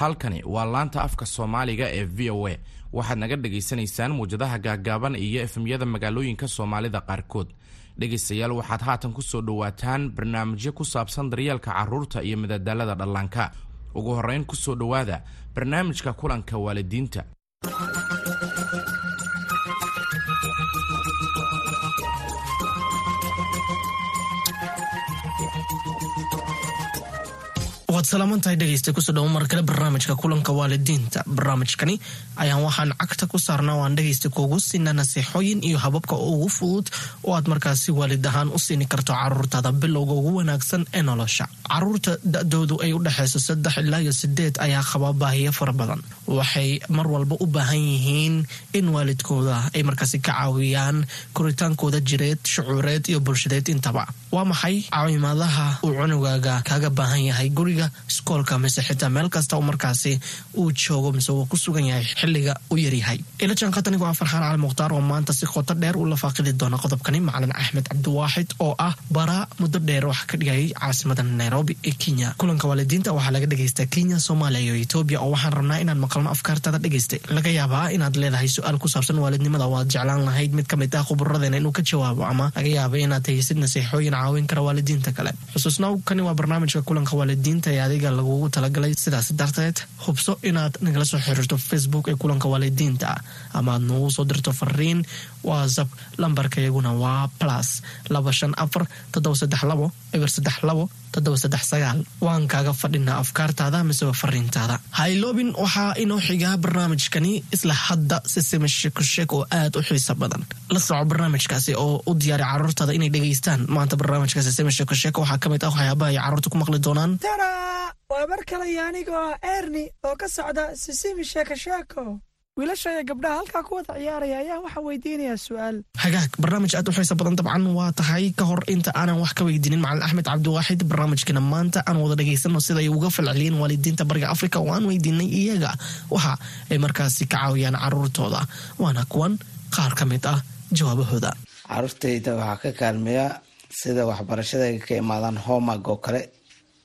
halkani waa laanta afka soomaaliga ee v o a. Waxaad naga dhagaysanaysaan muwjadaha gaagaaban iyo efemyada magaalooyinka soomaalida qaarkood. Dhegaystayaal waxaad haatan ku soo dhowaataan barnaamijyo ku saabsan daryeelka carruurta iyo madadaalada dhallaanka. Ugu horrayn ku soo dhowaada barnaamijka kulanka waalidiinta waad salaamantahay dhegeysta ku soo dhawo mar kale barnaamijka kulanka waalidiinta barnaamijkani ayaan waxaan cagta ku saarnaa waan dhegeysta kuugu siinaa naseexooyin iyo hababka ugu fudud oo aad markaasi waalid ahaan u siini karto caruurtaada bilowga ugu wanaagsan ee nolosha carruurta da-doodu ay u dhexayso saddex ilaa iyo sideed ayaa qaba baahiyo fara badan waxay mar walba u baahan yihiin in waalidkooda ay markaasi ka caawiyaan koritaankooda jireed shucuureed iyo bulshadeed intaba waa maxay caawimaadaha uu cunugaaga kaaga baahan yahay guriga iskoolka mise xitaa meel kasta oo markaasi uu joogo mise uu ku sugan yahay xilliga u yaryahay ila jaanqatanigu waa farxaan cali mukhtaar oo maanta si qoto dheer u lafaaqidi doona qodobkani. Macalin axmed cabdiwaaxid oo ah bara muddo dheer wax ka dhigayay caasimada nairobi ee kenya. Kulanka waalidiinta waxaa laga dhagaystaa kenya soomaaliya iyo etoobiya oo waxaan rabnaa inaan maqalno afkaartaada dhagaystay laga yaabaa inaad leedahay su'aal ku saabsan waalidnimada. Waad jeclaan lahayd mid ka mid ah khuburadeena inuu ka jawaabo ama laga yaaba inaad haysid naseexooyin caawin kara waalidiinta kale. Xusuusnaw kani waa barnaamijka kulanka waalidiinta ee adiga lagugu talagalay sidaas darteed hubso inaad nagala soo xiriirto facebook ee kulanka waalidiinta. Ama aad noogu soo dirto fariin whatsapp lambarka iyaguna waa plus laba shan afar toddoba saddex labo eber saddex labo waan kaaga fadhinaa afkaartaada miseba fariintaada. Hayloobin waxaa inoo xigaa barnaamijkani isla hadda sisima sheekosheek oo aad u xiiso badan. La soco barnaamijkaasi oo u diyaari caruurtaada inay dhegaystaan maanta barnaamijka sisima sheekosheek waxaa ka mid ah waxyaabaha ay carruurta ku maqli doonaan. Waa mar kalaya anigoo erni oo ka socda sisimi sheekosheeko wiilasha iyo gabdhaha halkaa ku wada ciyaaraya ayaa waxaa weydiinayaa su'aal. Hagaag barnaamij aad u xiisa badan dabcan waa tahay ka hor inta aanan wax ka weydiinin. Macalin axmed cabdiwaaxid barnaamijkana maanta aan wada dhegaysano sida ay uga falceliyeen waalidiinta bariga afrika oo aan weydiinay iyaga. Waxa ay markaasi ka caawiyaan caruurtooda waana kuwan qaar ka mid ah jawaabahooda. Caruurtayda waxaa ka kaalmeeya sida waxbarashada ay ka imaadaan homag oo kale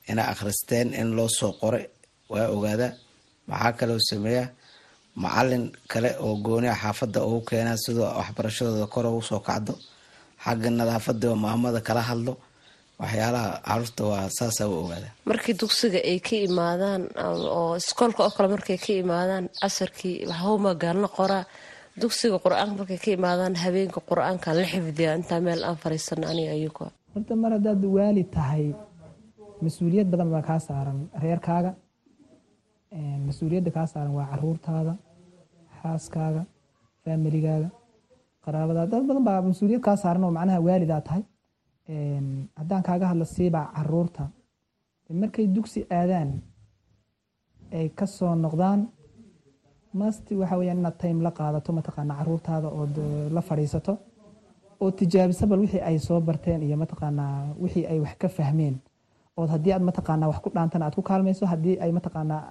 inay akhristeen in loo soo qore waa ogaada. Maxaa kaloo sameeya macalin kale oo gooniha xaafadda ugu keena sidoo waxbarashadooda kor ugu soo kacdo xagga nadaafada oo maamada kala hadlo waxyaalaha carruurta waa saasa u ogaada markii dugsiga ay ka imaadaan oo iskoolka oo kale markay ka imaadaan casarkii howmagaan la qoraa dugsiga qur'aanka markay ka imaadaan habeenka qur'aanka la xifdiya intaa meel aan fariisano aniga ayugo horta mar haddaad waali tahay mas'uuliyad badan baa kaa saaran reerkaaga. Mas'uuliyadda kaa saaran waa caruurtaada xaaskaaga faamiligaaga qaraabadaada dad badan baa mas'uuliyad kaa saaran oo macnaha waalidaa tahay. Haddaan kaaga hadla siibaa carruurta. Markay dugsi aadaan ay ka soo noqdaan masti waxa weyaan inaad time la qaadato mataqaana caruurtaada ood la fadhiisato oo tijaabisa bal wixii ay soo barteen iyo mataqaanaa wixii ay wax ka fahmeen. Ood haddii aad mataqaanaa wax ku dhaantana aad ku kaalmayso haddii ay mataqaanaa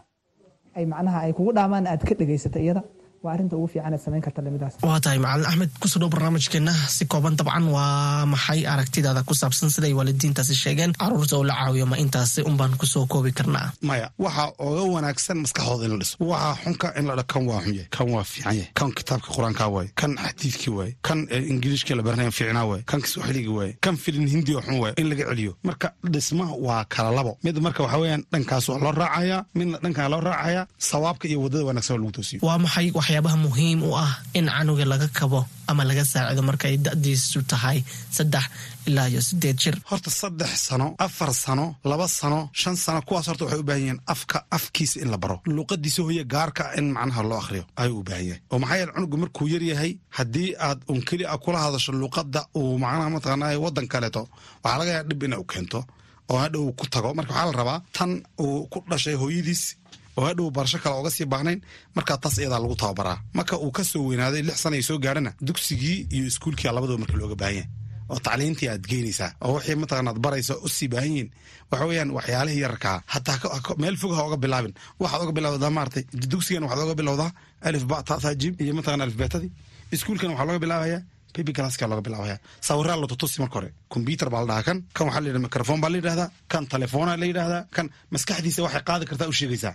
ay macnaha ay kugu dhaamaan aad ka dhegaysata iyada waa arrinta ugu fiican aad samayn karta lamidaas waa tahay macalin axmed ku soo dhow barnaamijkeena si kooban dabcan. Waa maxay aragtidaada ku saabsan siday waalidiintaasi sheegeen? Caruurta oo la caawiyo ma intaasi unbaan ku soo koobi karnaa? Maya waxa oga wanaagsan maskaxdooda in la dhiso. Waxa xunka in la kan waa xun yahay kan waa fiican yahay kan kitaabka qur'aanka waaye kan xadiidkii waaye kan ingiliishka la baranaya fiicnaa waaye kan kiswaxiligi waaye kan filin hindi oo xun waaye in laga celiyo. Marka dhismaha waa kala labo. Mid marka waxa weeyaan dhankaas waa loo raacaya midna dhankan loo raacaya sawaabka iyo waddada wanaagsan oo lagu toosiyo. Waa maxay waxyaabaha muhiim u ah in canuga laga kabo ama laga saacido markay da-diisu tahay saddex ilaa iyo sideed jir. Horta saddex sano afar sano laba sano shan sano kuwaas horta waxay u baahan yihiin afka afkiisa in la baro. Luuqadiisa hoye gaarka in macnaha loo akhriyo ayuu u baahan yahay. Oo maxaa yeele cunugu markuu yar yahay haddii aad un keli a kula hadasho luuqadda uu macnaha mataqaanaa waddan kaleeto waxaa laga yaaba dhib ina u keento oo hadha ku tago. Marka waxaa la rabaa tan uu ku dhashay hooyadiis oo hadhow barasho kale oga sii baahnayn markaa taas iyadaa lagu tababaraa. Marka uu ka soo weynaaday lix sana soo gaarhana dugsigii iyo iskuulkii labadaba marka looga baahan yahay. Oo tacliintii aad geynaysaa oo wixii mataqana ad baraysa u sii baahan yihiin. Waxa weeyaan waxyaalihii yararkaa hataa meel fog ha oga bilaabin. Waxaad oga bilawdaa maaragtay dugsigan waxaad oga bilowdaa alif ba iyo mataqana alif beetadii iskuulkan waxaa looga bilaabayaa baby glasska looga bilaabaya sawiraa la tutusi marka hore combyuter baa la dhahaa kan kan waxaa la yidhahda microphone baa la yidhahdaa. Kan telefoona la yidhahdaa. Kan maskaxdiisa waxay qaadi kartaa u sheegaysaa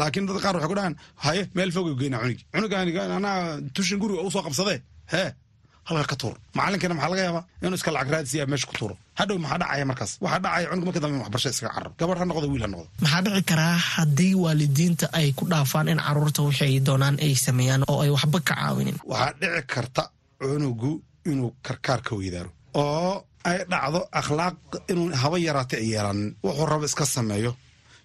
laakiin dad qaar waxay ku dhahaan haye meel fogay geynaa cunigi cunugaan anaa tushin guriga u soo qabsadee hee halka ka tuur. Macalinkana maxaa laga yaabaa? Inuu iska lacag raadisiya meesha ku tuuro. Hadhow maxaa dhacaya markaas? Waxaa dhacaya cunug marka dambe in waxbarasho iskaga cararo. Gabadh ha noqdo wiil ha noqdo. Maxaa dhici karaa haddii waalidiinta ay ku dhaafaan in carruurta wixii ay doonaan ay sameeyaan oo ay waxba ka caawinin? Waxaa dhici karta cunugu inuu karkaar ka weydaaro oo ay dhacdo akhlaaq inuu haba yaraata ay yeelanin wuxuu rabo iska sameeyo.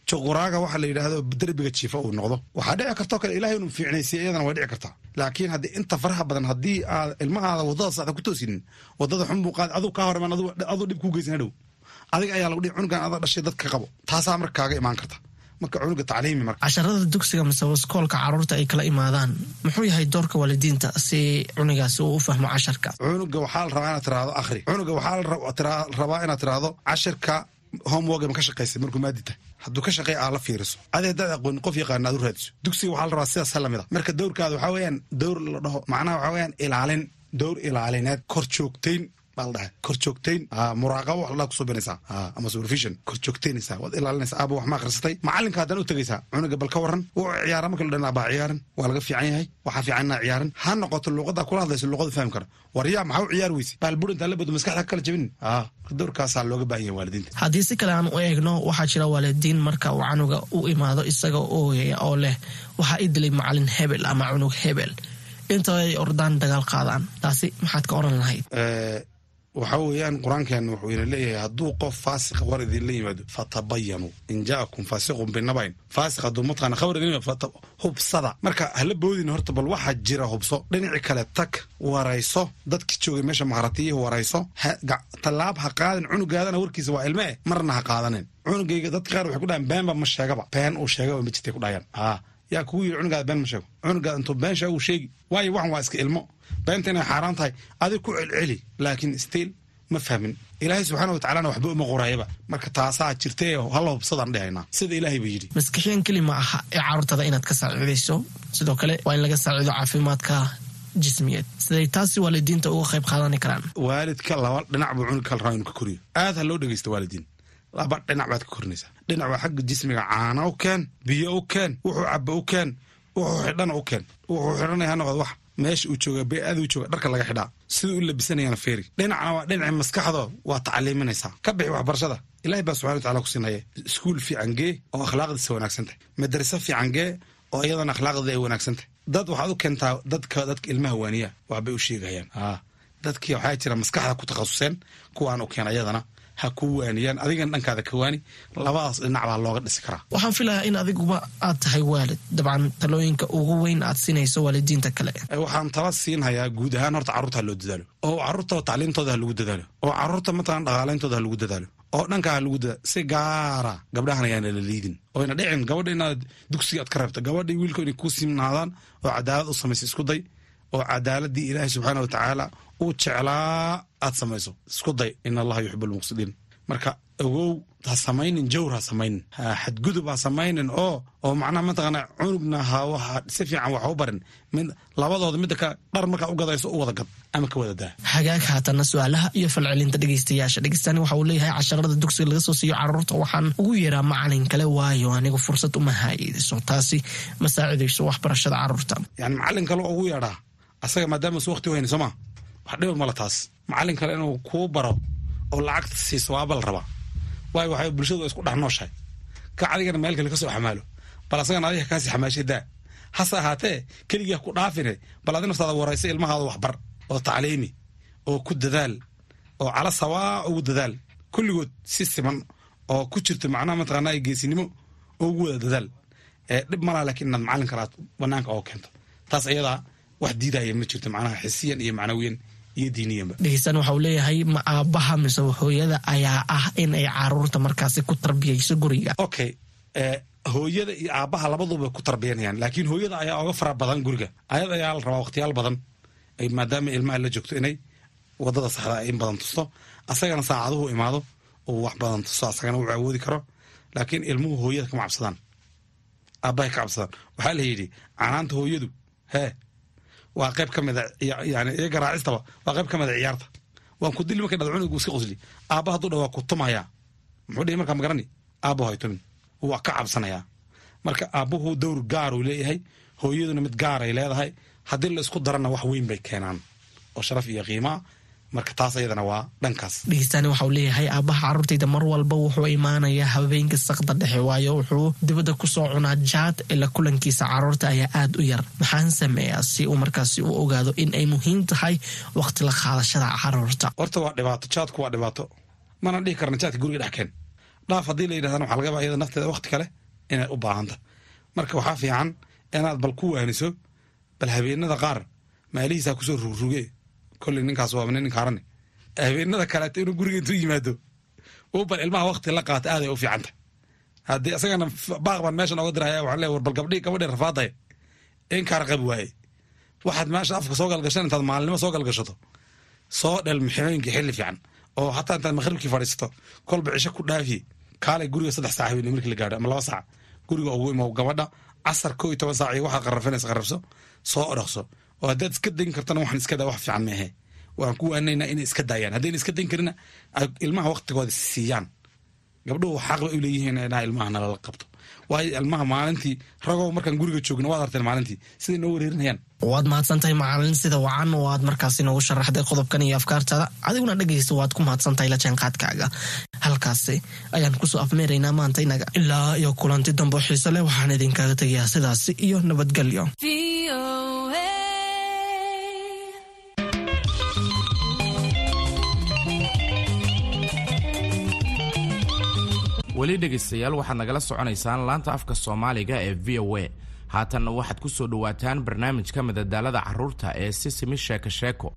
Juquraaga waxa la yidhaahdo derbiga jiifa uu noqdo. Waxaa dhici kartoo kale ilahay inuu fiicnaysiya iyadana way dhici kartaa. Laakiin haddii inta faraha badan haddii aad ilmahaada waddada saxda ku toosinin waddada xun buu qaad aduu kaa hor imaan aduu dhib kuu geysan hadhow. Adiga ayaa lagu dhihi cunugan adaa dhashay dadka qabo. Taasaa marka kaaga imaan karta marka cunuga tacliimi marka. Casharada dugsiga mise waskoolka carruurta ay kala imaadaan muxuu yahay doorka waalidiinta si cunugaasi uu u fahmo casharka? Cunuga waxaa la rabaa inaad tiraahdo akhri. Cunuga waxaa rabaa inaad tiraahdo cashirka homework ma ka shaqaysay markuu maadi tahay. Hadduu ka shaqeey aa la fiiriso. Adi haddaad aqoonin qof yaqaana aad u raadiso. Dugsiga waxaa la rabaa sidaas la mid a marka dowrkaada waxaa weeyaan dowr la dhaho macnaha waxaa weeyaan ilaalin. Dowr ilaalineed kor joogtayn baa la dhahay kor joogtayn muraaqabo wax ladhaa ku soo binaysaa ama supervision. Kor joogtaynaysaa waad ilaalinaysaa aaba wax ma akhrisatay macalinka haddana u tegaysaa cunuga bal ka waran wuu ciyaara marka la dhan baa ciyaarin waa laga fiican yahay. Waxaa fiican inaa ciyaarin ha noqoto luuqadaa kula hadlayso luuqada fahmi kara war yaa maxaa u ciyaar weyse? Baal burintaa la bado maskaxda ka kala jabin dowrkaasaa looga baahan yahay waalidiinta. Haddii si kale aan u eegno waxaa jira waalidiin marka uu canuga u imaado isaga ooyaya oo leh waxaa i dilay macalin hebel ama cunug hebel. Inta ay ordaan dagaal qaadaan. Taasi maxaad ka oran lahayd waxaa weeyaan qur'aankeena wuxuu ina leeyahay hadduu qof faasiq war idinla yimaado fatabayanuu in jaakum faasiqun binabayn faasiq hadduu mataqaana khabar idin yimaado hubsada. Marka hala boodin horta bal waxaa jira hubso. Dhinaci kale tag warayso. Dadki joogay meesha maharatiyihi warayso. Tallaab ha qaadin cunugaadana warkiisa waa ilme. Eh marna ha qaadanin. Cunugayga dadka qaar waxay ku dhahaan beenba ma sheegaba. Been uu sheegaba ma jirtay ku dhahayaan haa. Yaa kugu yiri cunugaada been ma sheego. Cunugaada intuu been sheego uu sheegi. Waayo waxan waa iska ilmo beenta inay xaaraan tahay adig ku celceli laakiin stiil ma fahmin ilaahay subxaana watacalana waxba uma qorayaba marka taasaa jirta halla hubsadaan dhehaynaa sida ilaahay ba yidhi maskixiyan keli ma aha ee caruurtada inaad ka saaciidayso sidoo kale waa in laga saaciido caafimaadka jismiyeed siday taasi waalidiinta uga qayb qaadani karaan waalidka laba dhinac buu cunug kala rabaa inuu ka koriyo aad ha loo dhegeysta waalidiin laba dhinac baad ka korinaysaa dhinac waa xagga jismiga caana u keen biyo u keen wuxuu caba u keen wuxuu xidhana u keen wuxuu xidhanaya ha noqdo wax meesha uu jooga bee-ada u jooga dharka laga xidhaa. Siduu u labisanayana feeri. Dhinacna waa dhinaci maskaxdo waa tacliiminaysaa. Ka bixi waxbarashada. Ilaahay baa subxana watacala ku siinaya iskuul fiican gee oo akhlaaqdiisa wanaagsan tahay. Madraso fiican gee oo iyadana akhlaaqdeeda ay wanaagsan tahay. Dad waxaad u keentaa dadka dadka ilmaha waaniya waxbay u sheegayaan. Dadkii waxaa jira maskaxda ku takhasuseen kuwaan u keena iyadana ha ku waaniyaan. Adigana dhankaada ka waani labadaas dhinac baa looga dhisi karaa. Waxaan filayaa in adiguba aad tahay waalid. Dabcan talooyinka ugu weyn aad siinayso waalidiinta kale. Waxaan tala siinhayaa guud ahaan horta carruurta ha loo dadaalo. Oo carruurta tacliimtooda ha lagu dadaalo. Oo carruurta matalan dhaqaaleyntooda ha lagu dadaalo. Oo dhankaa ha lagu dadaalo. Si gaara gabdhahan ayaana la liidin. Oyna dhicin gabadha inaad dugsiga aad ka reebto gabadha wiilka inay ku simnaadaan oo cadaalad u samaysa isku day oo cadaaladii ilaahay subxaana wa tacaala uu jeclaa aad samayso isku day in allaha yuxib almuqsidiin marka ogow ha samaynin jawr ha samaynin. Xadgudub ha samaynin oo oo macnaha mataqaana cunugna ha si fiican wax u barin. Labadooda midda ka dhar markaa u gadayso u wada gad ama ka wada daa. Hagaag haatana su'aalaha iyo falcelinta dhegeystayaasha. Dhegeystaani waxa uu leeyahay casharada dugsiga laga soo siiyo carruurta waxaan ugu yeeraa macalin kale waayo anigu fursad uma haayeyso taasi ma saacidayso waxbarashada carruurta. Yani macalin kale ugu yeedhaa asaga maadaama su waqti u hayni sooma wax dhiba mala taas. Macalin kale inuu kuu baro oo lacagta siiso waaba la rabaa waayo waxay bulshadu isku dhex nooshahay. Ka adigana meel kale ka soo xamaalo bal asagana adiga kaasi xamaashay hase ahaatee keligaa ku dhaafine bal adi naftaada waraysa ilmahaada waxbar oo tacliimi oo ku dadaal oo cala sawaa ugu dadaal. Kulligood si siman oo ku jirto macnaha mataqaanaa geesinimo oo ugu wada dadaal. Dhib malaa laakiin inaad macalin kale aad banaanka oo keento. Taas iyadaa wax diidaya ma jirto macnaha xisiyan iyo macnawiyan iyo diiniyanba dhegeystaan waxa uu leeyahay ma aabaha mise hooyada ayaa ah in ay carruurta markaasi ku tarbiyayso guriga. Okay hooyada iyo aabaha labaduba ku tarbiyanayaan laakiin hooyada ayaa oga fara badan guriga. Ayad ayaa la rabaa waqtiyaal badan maadaama ilmaha la joogto inay waddada saxda in badan tusto asagana saacaduhu imaado uu wax badan tusto asagana wuxuu awoodi karo. Laakiin ilmuhu hooyada kama cabsadaan aabahay ka cabsadaan. Waxaa la yidhi canaanta hooyadu hee waa qayb ka mida yani garaacistaba waa qayb ka mida ciyaarta. Waan ku dili markay dhada cunugu iska qosli. Aaba hadduu dha waa ku tumayaa muxuu dhihi markaa magarani aabo hay tumin. Waa ka cabsanayaa marka aabbuhu dowr gaar uu leeyahay hooyaduna mid gaaray leedahay. Haddii la isku darana wax weyn bay keenaan. Oo sharaf iyo qiimaa marka taas ayadana waa dhankaas. Dhegeystaani waxa uu leeyahay aabbaha carruurtayda mar walba wuxuu imaanayaa habeenkii sakda dhexe waayo wuxuu dibadda ku soo cunaa jaad ila kulankiisa. Carruurta ayaa aad u yar maxaan sameeyaa si uu markaasi u ogaado in ay muhiim tahay waqti la qaadashada carruurta horta waa dhibaato jaadku waa dhibaato. Mana dhihi karna jaadka guriga dhexkeen dhaaf haddii la yidhahdana waxa laga yaaba iyada nafteeda waqti kale inay u baahanta marka waxaa fiican inaad bal ku waaniso bal habeenada qaar maalihiisaa ku soo rugruge kolley ninkaas waa nin ninkaarane habeenada kaleeto inuu guriga intuu yimaado uu bal ilmaha waqti la qaata aaday u fiicanta haddii isagana baaq baan meeshan oga diraya waxaan leeyahay war bal gabdhii gabadhii rafaadaya in kaara qabi waaye waxaad meesha afka soo galgashan intaad maalinimo soo galgashato soo dhel ximooyinkii xilli fiican oo hataa intaad maqribkii fadhiisato kolba cisho ku dhaafi kaalay guriga saddex saac habeen markii la gaadho ama laba saac guriga ugu imow gabadha casar koo iyo toban saac iyo waxaad qarrafinaysa qarrabso soo odhaqso oo haddaad iska dayn kartana waxaan iska daa wax fiican meehe waan ku waanaynaa inay iska daayaan. Haddayna iska dayn karina ilmaha waqtigooda siiyaan. Gabdhuhu xaq bay u leeyihiin inaa ilmaha nalala qabto. Waayo ilmaha maalintii ragow markaan guriga joogna waad arteen maalintii siday noo wareerinayaan. Waad mahadsantahay macalin sida wacan oo aad markaasi noogu sharaxday qodobkan iyo afkaartaada. Adiguna dhegaysta waad ku mahadsantahay la jaanqaadkaaga. Halkaasi ayaan ku soo afmeeraynaa maanta inaga. Ilaa iyo kulanti dambo xiise leh waxaan idinkaga tegayaa sidaasi iyo nabadgelyo weli dhegaystayaal waxaad nagala soconaysaan laanta afka soomaaliga ee v o a. Haatanna waxaad ku soo dhowaataan barnaamijka madadaalada carruurta ee sisimi sheeko sheeko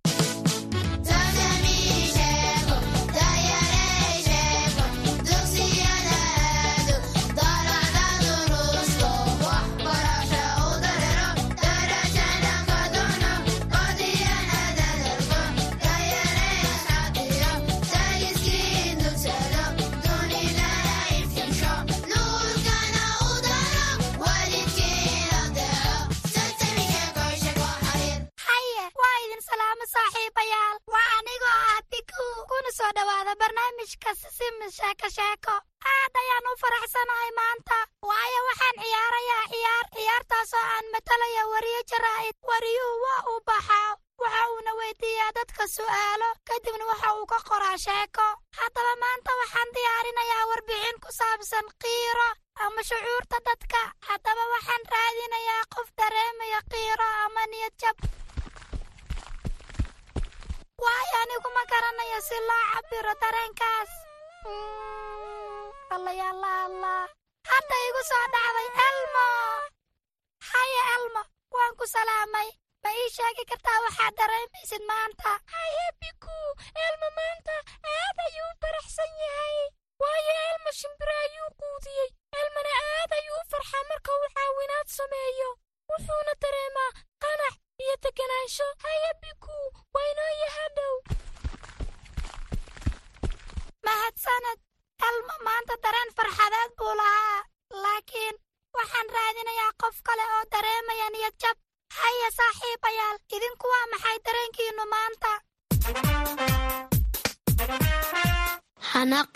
allayaalaalla hadda igu soo dhacday elmo. Haya elmo waan ku salaamay. Ma ii sheegi kartaa waxaad dareemaysid maanta? Haye biku elmo maanta aad ayuu u faraxsan yahay. Waayo elmo shimbiro ayuu quudiyey. Elmona aad ayuu u farxaa marka uu caawinaad sameeyo. Wuxuuna dareemaa qanac iyo deganaansho haya biku waynooya hadhow mahadsaned elmo maanta dareen farxadeed buu lahaa laakiin waxaan raadinayaa qof kale oo dareemaya niyad jab. Haya saaxiibayaal idinku waa maxay dareenkiinnu maanta? Xanaaq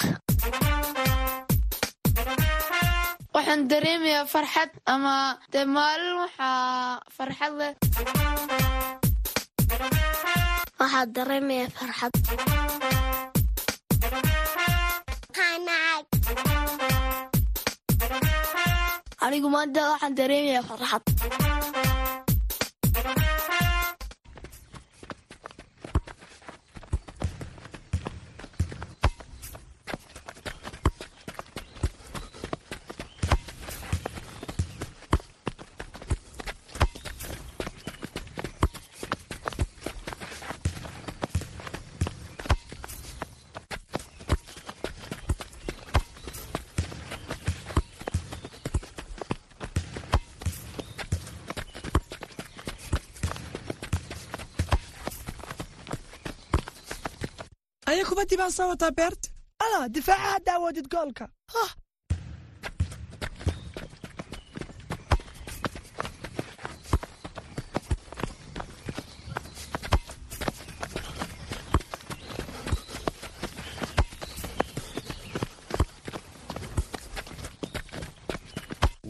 waxaan dareemayaa farxad ama dee maalin waxaa farxad leh? Waxaad dareemayaa farxad anigu maanta waxaan dareemayaa farxad aya kubaddii baan soo wataa beerta ala difaaca hadda awoodid goolka hah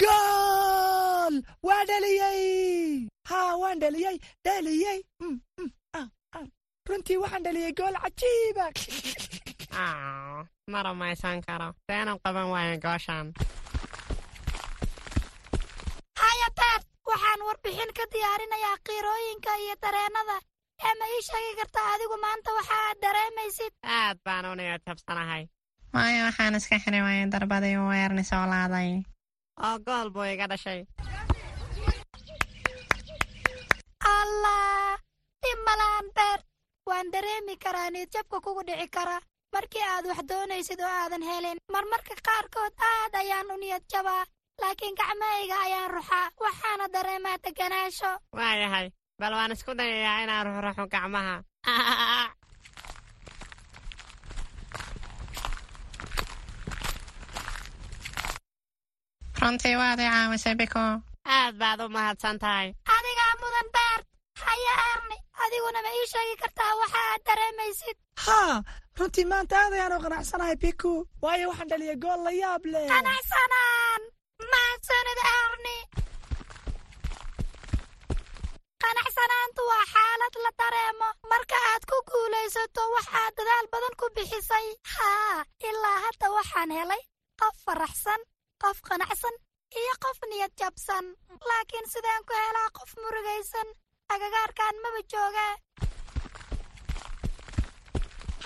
gool waan dheliyey dheliyey dheliyey gool cajiiba ma rumaysan karo seenu qaban waayo gooshan haya beer waxaan warbixin ka diyaarinayaa qiirooyinka iyo dareennada ee ma ii sheegi kartaa adigu maanta waxa aad dareemaysid aad baan u niyad jabsanahay waayo waxaan iska xiri waayay darbadii uu eerni soo laaday oo gool buu iga dhashay allah dhimmalaan beer waan dareemi karaa niyadjabka kugu dhici kara markii aad wax doonaysid oo aadan helin marmarka qaarkood aad ayaan u niyad jabaa laakiin gacmahayga ayaan ruxaa waxaana dareemaa deganaansho waayahay bal waan isku dayayaa inaan ruxruxo gacmaha. Runtii waad i caawisay biko. Aad baad u mahadsan tahay adigaa mudan beer haya erni adiguna ma ii sheegi kartaa waxa aad dareemaysid. Haa runtii maanta aad ayaan u qanacsanahay biku waayo waxaan dhaliyay gool la yaab leh. Qanacsanaan! Mahadsanid erni qanacsanaantu waa xaalad la dareemo. Marka aad ku guulaysato wax aad dadaal badan ku bixisay. Haa ilaa hadda waxaan helay qof faraxsan qof qanacsan iyo qof niyad jabsan. Laakiin sidaan ku helaa qof murugaysan agagaarkan maba jooga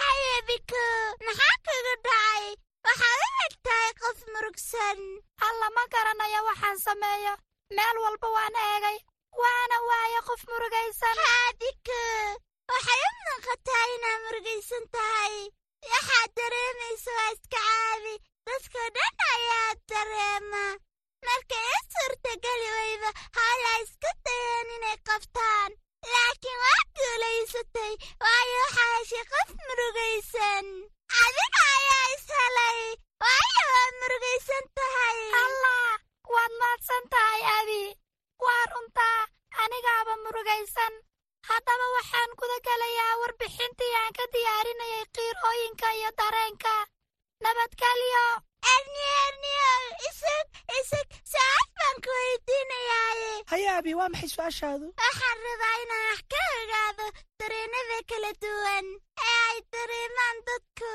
haye biko maxaa kaga dhacay waxaad u eg tahay qof murugsan. Alla ma garanayo waxaan sameeyo. Meel walba waan eegay. Waana waaye qof murugaysan. Haa biko waxay u muuqataa inaad murugaysan tahay. Waxaad dareemaysa waa iska caabi. Dadka dhan ayaa dareema marka ii suurtageli weyba hala iska dayeen inay qabtaan laakiin waa guulaysatay waayo waxaa heshay qof murugaysan adiga ayaa is helay waayo waad murugaysan tahay allah waad mahadsan tahay abi. Waa runtaa anigaaba murugaysan haddaba waxaan guda gelayaa warbixintii aan ka diyaarinayay qiirooyinka iyo dareenka. Nabadgelyo erni erniyo isag isag su'aal baan ku weydiinayaaye haya abi waa maxay su'aashaadu? Waxaan rabaa inaan wax ka ogaado dareennada kala duwan ee ay dareemaan dadku.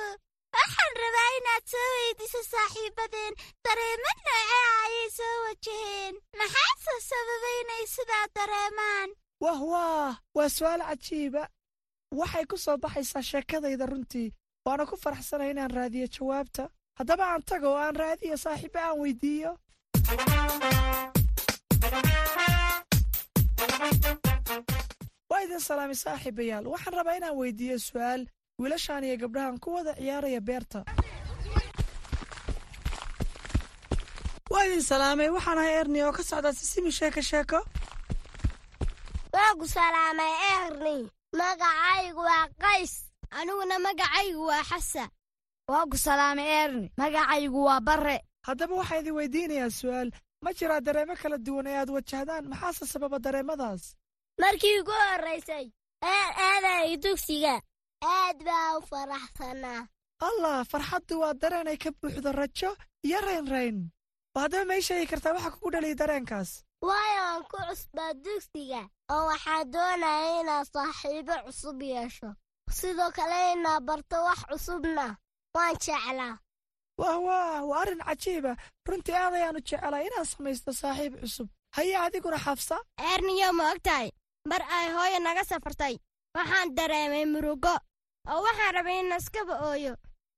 Waxaan rabaa inaad soo weydiiso saaxiibadeen dareemo noocee ayay soo wajaheen. Maxaase sababay inay sidaa dareemaan? Wah waah waa su'aal cajiiba waxay ku soo baxaysaa sheekadayda runtii. Waana ku faraxsanay inaan raadiyo jawaabta haddaba aan tago oo aan raadiyo saaxiibo aan weydiiyo. Waa idin salaamay saaxiibayaal. Waxaan rabaa inaan weydiiyo su'aal. Wiilashaan iyo gabdhahan ku wada ciyaaraya beerta. Waa idin salaamay. Waxaan ahay erni oo ka socda sisimi sheeko sheeko. Waa salaamay erni magacaygu waa qays. Aniguna magacaygu waa xasan waa ku salaamay erni magacaygu waa barre. Haddaba waxaa idin weydiinayaa su'aal. Ma jiraa dareemo kala duwan ee aad wajahdaan maxaase sababa dareemadaas? Markii ugu horraysay aan aadayay dugsiga. Aad baa u faraxsanaa. Allah farxaddu waa dareen ay ka buuxdo rajo iyo raynrayn oo haddaba ma ii sheegi kartaa waxa kugu dhaliyay dareenkaas? Waayo aan ku cusbaa dugsiga oo waxaa doonaya inaad saaxiibo cusub yeesho. Sidoo kale inaad barto wax cusubna waan jeclaa. Wah waah waa arrin cajiiba runtii aad ayaanu jecelay inaan samaysto saaxiib cusub. Haye adiguna xafsa. Eerniyo ma og tahay mar ay hooyo naga safartay. Waxaan dareemay murugo. Oo waxaan rabay in naskaba ooyo.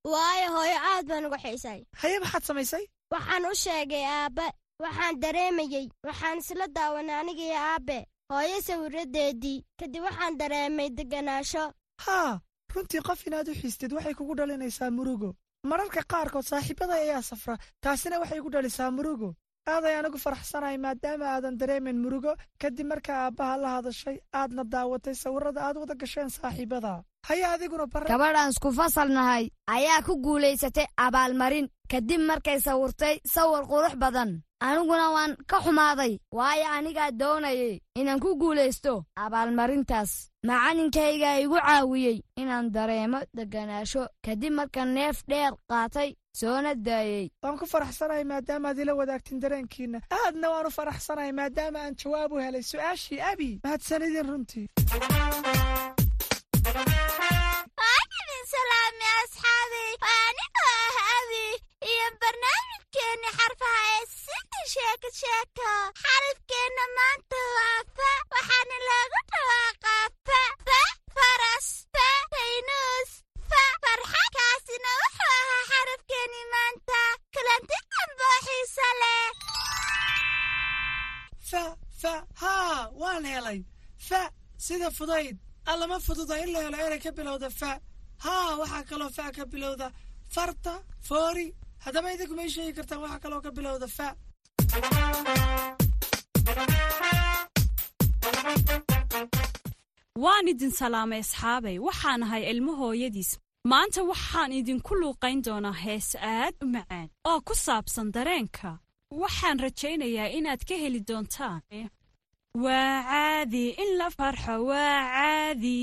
Waayo hooyo aad baan uga xiisay. Haye maxaad samaysay? Waxaan u sheegay aabbe. Waxaan dareemayey waxaan isla daawanay anigii aabbe. Hooyo sawirraddeedii kadib waxaan dareemay deganaansho haa runtii qof inaad u xiistid waxay kugu dhalinaysaa murugo. Mararka qaarkood saaxiibada ayaa safra taasina waxay igu dhalisaa murugo. Aad ayaan ugu faraxsanahay maadaama aadan dareemin murugo kadib markaa aabbaha la hadashay aadna daawatay sawirrada aad wada gasheen saaxiibada. Haya adiguna gabadhaan isku fasal nahay ayaa ku guulaysatay abaalmarin kadib markay sawirtay sawir qurux badan aniguna waan ka xumaaday waayo anigaa doonayay inaan ku guulaysto abaalmarintaas. Macallinkaygaa igu caawiyey inaan dareemo deganaansho kadib marka neef dheer qaatay soona daayey. Waan ku faraxsanahay maadaamaad ila wadaagtin dareenkiinna. Aadna waan u faraxsanahay maadaama aan jawaab u helay su'aashii abi mahadsanidin runtii iyo barnaamijkeenni xarfaha ee sida sheeko sheeko xarafkeenna maanta waa fa waxaana loogu dhawaaqaa fa fa faras fa faynuus fa farxad kaasina wuxuu ahaa xarafkeenni maanta kulanti dambe oo xiiso leh fa fa haa waan helay fa sida fudayd allama fududa in la helo erey ka bilowda fa haa waxaa kaloo fa ka bilowda farta foori haddaba idinku may sheegi kartaan waxaa kaloo ka bilowda fa. Waan idin salaamay asxaabay waxaan ahay ilmo hooyadiis. Maanta waxaan idinku luuqayn doonaa hees aad u macaan oo ku saabsan dareenka. Waxaan rajaynayaa inaad ka heli doontaan. Waa caadi in la farxo waa caadi.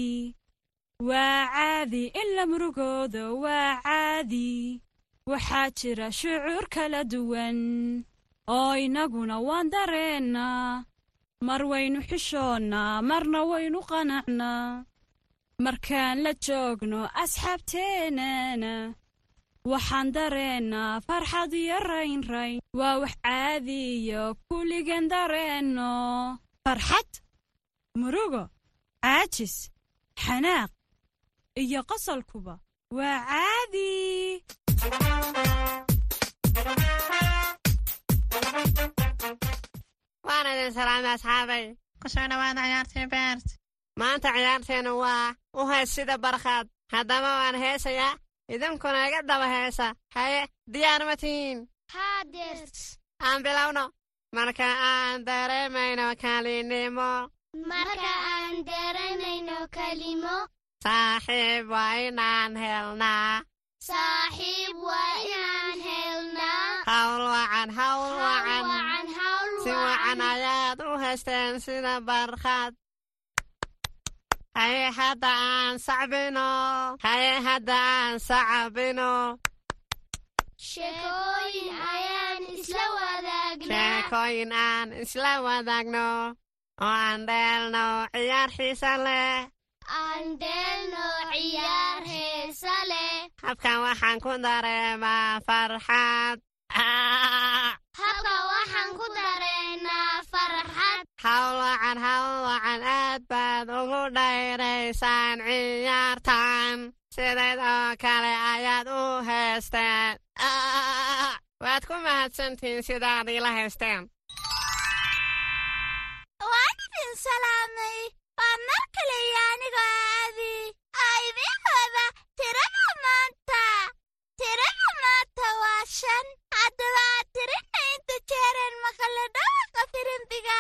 Waa caadi in la murugoodo waa caadi waxaa jira shucuur kala duwan oo innaguna waan dareennaa mar waynu xishoonnaa marna waynu qanacnaa markaan la joogno asxaabteennana waxaan dareennaa farxad iyo raynrayn waa wax caadiyo kulligan dareenno. Farxad murugo caajis xanaaq iyo qosolkuba. Waa caadi waan idin salaamay asxaabay ku soo dhawaada ciyaartii beert maanta ciyaarteennu waa u hees sida barkhaad haddaba waan heesayaa idinkuna iga daba heesa. Haye diyaar ma tihiin? Aan bilowno. Marka aan dareemayno kalinimo. Marka aan dareemayno kelimo saaxiib waa inaan helnaa saaxiib waa inaan helnaa hawl wacan hawl wacan wacan hawl si wacan ayaad u haysteen sida barkhaad haye hadda aan sacbino. Haye hadda aan sacbino. Sheekooyin ayaan isla aan isla wadaagno. Oo aan dheelno ciyaar xiisa leh. Aan dheelno ciyaar heesa leh habkan waxaan ku dareemaa farxad. Habka waxaan ku dareennaa farxad. Hawl wacan hawl wacan aad baad ugu dhayraysaan ciyaartan. Sidayd oo kale ayaad u haysteen. Waad ku mahadsantihiin sidaad iila haysteen. Waan idin salaamay waa mar kale iyo anigoo wada tirada maanta tirada maanta waa shan haddaba aad tirina inta jeereen maqale dhawaqa firimbiga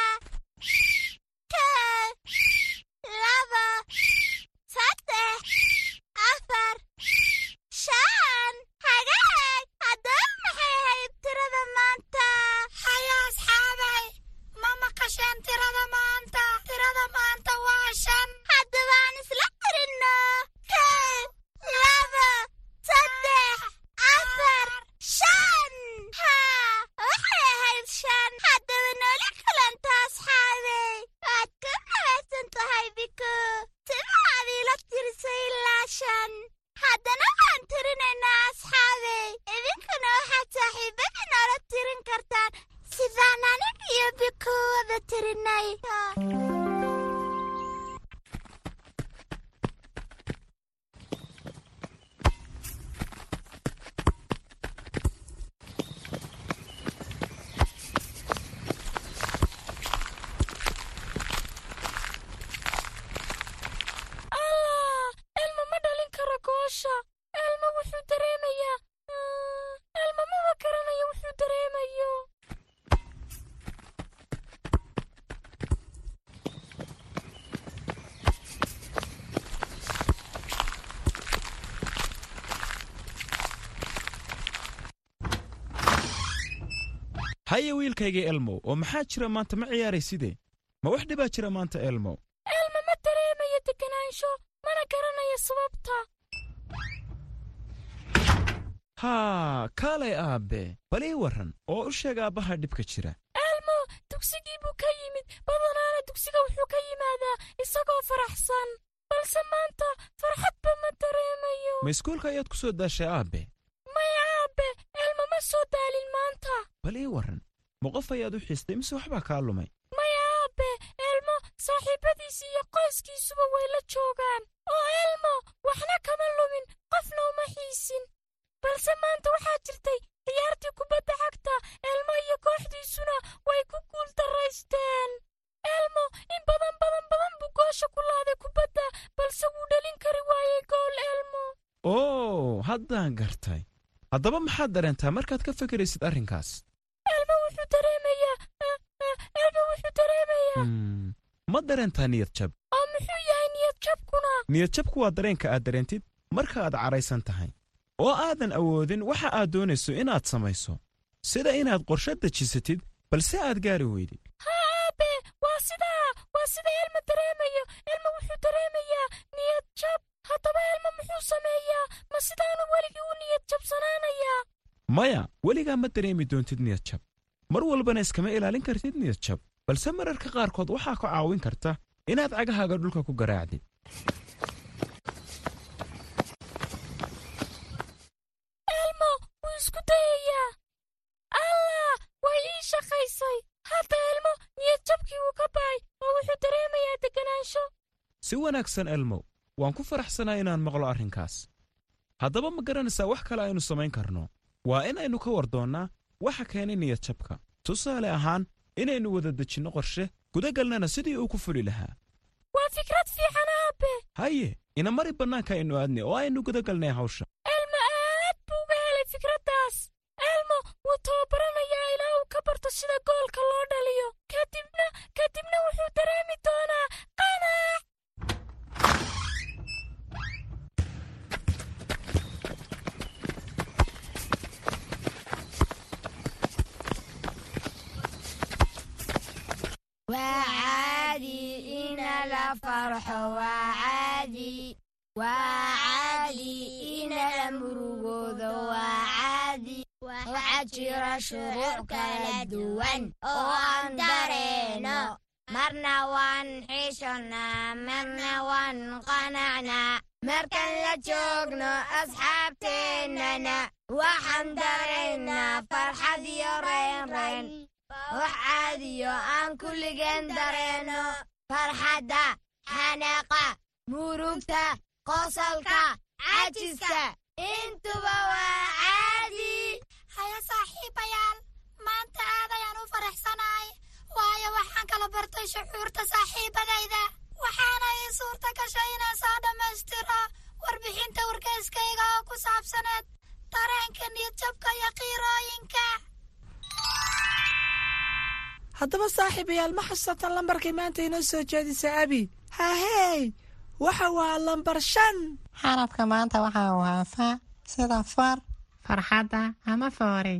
haye wiilkayga elmow oo maxaa jira maanta? Ma ciyaarayside ma wax dhibaa jira maanta elmow elma ma dareemayo deganaansho mana garanayo sababta. Haa kaalay aabbe bal ii warran oo u sheeg aabbaha dhibka jira. Elmo dugsigii buu ka yimid. Badanaana dugsiga wuxuu ka yimaadaa isagoo faraxsan. Balse maanta farxadba ma dareemayo. Ma iskuulka ayaad ku soo daashay aabbe bal ii warran. Ma qof ayaad u xiistay mise waxbaa kaa lumay? Maya aabbe elmo saaxiibbadiisi iyo qoyskiisuba way la joogaan. Oo elmo waxna kama lumin qofna uma xiisin. Balse maanta waxaa jirtay ciyaartii kubadda cagta. Elmo iyo kooxdiisuna way ku guul darraysteen elmo in badan badan badan buu goosha ku laaday kubadda balse wuu dhalin kari waayey gool elmo. Oo haddaan gartay. Haddaba maxaad dareentaa markaad ka fekeraysid arrinkaas ma dareentaa niyad jab? Oo muxuu yahay niyad jabkuna? Niyad jabku waa dareenka aad dareentid. Marka aad cadhaysan tahay oo aadan awoodin waxa aad doonayso inaad samayso. Sida inaad qorshe dejisatid balse aad gaari weydid haa aabe! Waa sidaa waa sida elmo dareemayo. Elmo wuxuu dareemayaa niyad jab. Haddaba elmo muxuu sameeyaa? Ma sidaanu weligii u niyad jabsanaanayaa? Maya weligaa ma dareemi doontid niyad jab. Mar walbana iskama ilaalin kartid niyad jab balse mararka qaarkood waxaa ku caawin karta inaad cagahaaga dhulka ku garaacdid. Elmo wuu isku dayayaa. Allah way ii shaqaysay. Hadda elmo niyad jabkii wuu ka bahay oo wuxuu dareemayaa degganaansho si wanaagsan elmow waan ku faraxsanaa inaan maqlo arrinkaas. Haddaba ma garanaysaa wax kale aynu samayn karno. Waa inaynu ka war doonnaa waxa keenay niyad jabka. Tusaale ahaan inaynu wada dejinno qorshe gudagalnana sidii uu ku fuli lahaa. Waa fikrad fiican aabe. Haye ina mari bannaanka aynu aadnay oo aynu gudagalnay hawsha. Elmo aad buu uga helay fikraddaas elmo wuu tababaranayaa ilaa uu ka barto sida shuruuc kala duwan oo aan dareeno marna waan xishonnaa marna waan qanacnaa markaan la joogno asxaabteennana waxaan dareennaa farxad iyo reynrayn wax caadiyo aan kulligeen dareenno farxadda xanaaqa murugta qosolka cajiska intuba waa haddaba saaxiibayaal ma xasuusataan lambarkay maanta inoo soo jeedisa abi hahey waxa waa lambar shan. Xarafka maanta waxaa waa fa sida far farxadda ama foorey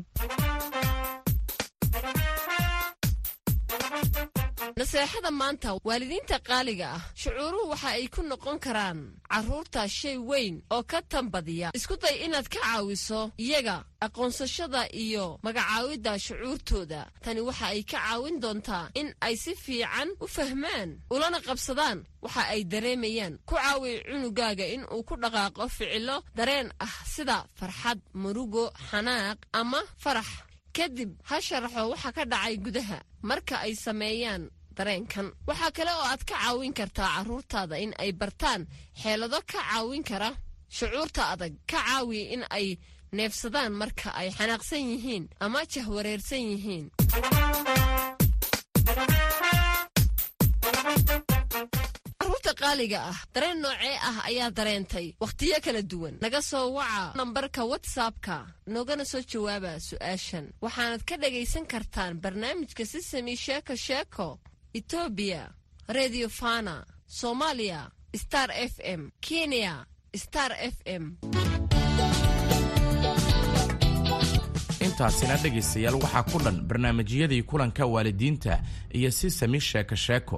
naseexada maanta waalidiinta qaaliga ah shucuuruhu waxa ay ku noqon karaan carruurta shay weyn oo ka tanbadiya. Isku day inaad ka caawiso iyaga aqoonsashada iyo magacaawidda shucuurtooda. Tani waxa ay ka caawin doontaa in ay si fiican u fahmaan ulana qabsadaan waxa ay dareemayaan. Ku caawi cunugaaga in uu ku dhaqaaqo ficilo dareen ah sida farxad murugo xanaaq ama farax. Kadib ha sharaxo waxa ka dhacay gudaha. Marka ay sameeyaan dareenkan. Waxaa kale oo aad ka caawin kartaa carruurtaada in ay bartaan xeelado ka caawin kara shucuurta adag ka caawi in ay neefsadaan marka ay xanaaqsan yihiin ama jahwareersan yihiin. Carruurta qaaliga ah dareen noocee ah ayaa dareentay wakhtiyo kala duwan. Naga soo waca nambarka watsapka noogana soo jawaaba su'aashan. Waxaanad ka dhagaysan kartaan barnaamijka sisami sheeko sheeko etoobiya redio fana soomaaliya star f m kenya star f m. Intaasina dhegaystayaal waxaa ku dhan barnaamijyadii kulanka waalidiinta iyo sisami sheeko sheeko